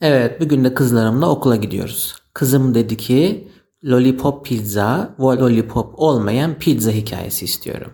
Evet bugün de kızlarımla okula gidiyoruz. Kızım dedi ki lollipop pizza ve lollipop olmayan pizza hikayesi istiyorum.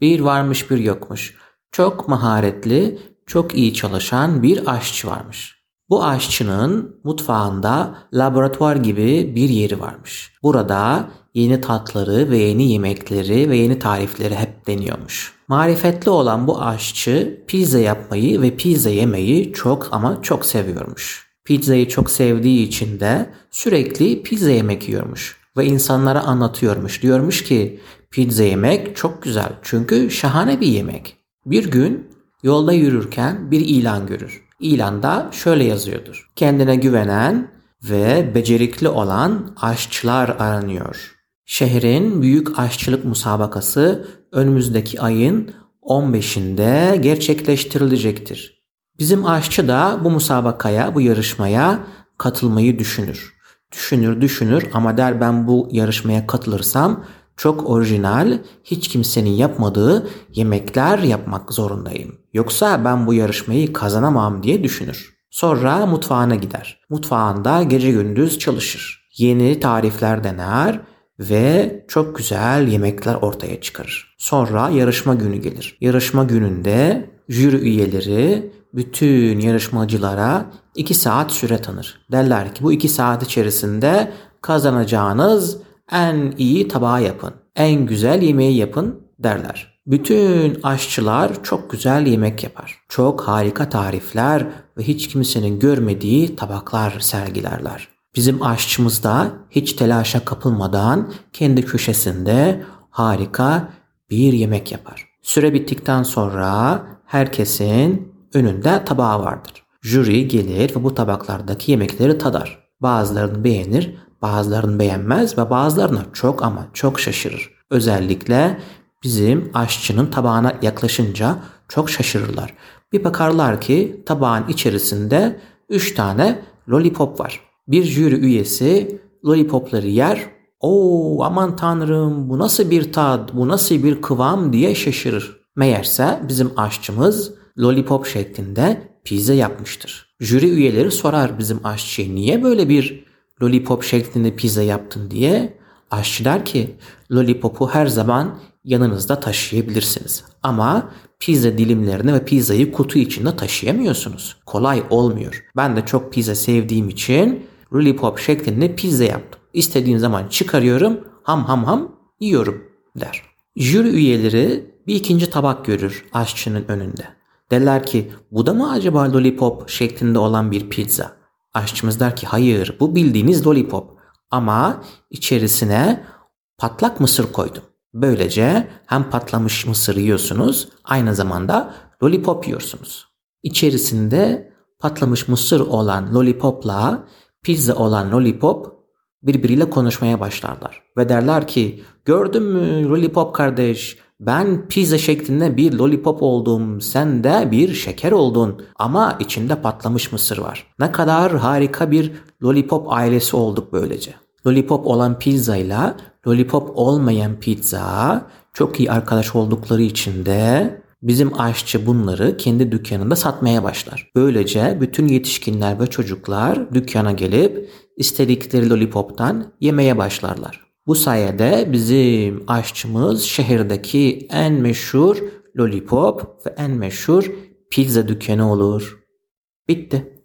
Bir varmış bir yokmuş. Çok maharetli, çok iyi çalışan bir aşçı varmış. Bu aşçının mutfağında laboratuvar gibi bir yeri varmış. Burada yeni tatları ve yeni yemekleri ve yeni tarifleri hep deniyormuş. Marifetli olan bu aşçı pizza yapmayı ve pizza yemeyi çok ama çok seviyormuş. Pizzayı çok sevdiği için de sürekli pizza yemek yiyormuş ve insanlara anlatıyormuş. Diyormuş ki pizza yemek çok güzel çünkü şahane bir yemek. Bir gün yolda yürürken bir ilan görür. İlanda şöyle yazıyordur. Kendine güvenen ve becerikli olan aşçılar aranıyor. Şehrin büyük aşçılık musabakası önümüzdeki ayın 15'inde gerçekleştirilecektir. Bizim aşçı da bu musabakaya, bu yarışmaya katılmayı düşünür. Düşünür, düşünür ama der ben bu yarışmaya katılırsam çok orijinal, hiç kimsenin yapmadığı yemekler yapmak zorundayım. Yoksa ben bu yarışmayı kazanamam diye düşünür. Sonra mutfağına gider. Mutfağında gece gündüz çalışır. Yeni tarifler dener ve çok güzel yemekler ortaya çıkarır. Sonra yarışma günü gelir. Yarışma gününde jüri üyeleri bütün yarışmacılara 2 saat süre tanır. Derler ki bu 2 saat içerisinde kazanacağınız en iyi tabağı yapın. En güzel yemeği yapın derler. Bütün aşçılar çok güzel yemek yapar. Çok harika tarifler ve hiç kimsenin görmediği tabaklar sergilerler. Bizim aşçımız da hiç telaşa kapılmadan kendi köşesinde harika bir yemek yapar. Süre bittikten sonra herkesin önünde tabağı vardır. Jüri gelir ve bu tabaklardaki yemekleri tadar. Bazılarını beğenir, bazılarını beğenmez ve bazılarına çok ama çok şaşırır. Özellikle bizim aşçının tabağına yaklaşınca çok şaşırırlar. Bir bakarlar ki tabağın içerisinde 3 tane lollipop var. Bir jüri üyesi lollipopları yer. Oo aman tanrım bu nasıl bir tat, bu nasıl bir kıvam diye şaşırır. Meğerse bizim aşçımız lollipop şeklinde pizza yapmıştır. Jüri üyeleri sorar bizim aşçıya niye böyle bir lollipop şeklinde pizza yaptın diye. Aşçı der ki lollipopu her zaman yanınızda taşıyabilirsiniz. Ama pizza dilimlerini ve pizzayı kutu içinde taşıyamıyorsunuz. Kolay olmuyor. Ben de çok pizza sevdiğim için lollipop şeklinde pizza yaptım. İstediğim zaman çıkarıyorum ham ham ham yiyorum der. Jüri üyeleri bir ikinci tabak görür aşçının önünde. Derler ki bu da mı acaba lollipop şeklinde olan bir pizza? Aşçımız der ki hayır bu bildiğiniz lollipop ama içerisine patlak mısır koydum. Böylece hem patlamış mısır yiyorsunuz aynı zamanda lollipop yiyorsunuz. İçerisinde patlamış mısır olan lollipopla pizza olan lollipop birbiriyle konuşmaya başlarlar. Ve derler ki gördün mü lollipop kardeş ben pizza şeklinde bir lollipop oldum, sen de bir şeker oldun ama içinde patlamış mısır var. Ne kadar harika bir lollipop ailesi olduk böylece. Lollipop olan pizza ile lollipop olmayan pizza çok iyi arkadaş oldukları için de bizim aşçı bunları kendi dükkanında satmaya başlar. Böylece bütün yetişkinler ve çocuklar dükkana gelip istedikleri lollipoptan yemeye başlarlar. Bu sayede bizim aşçımız şehirdeki en meşhur lollipop ve en meşhur pizza dükkanı olur. Bitti.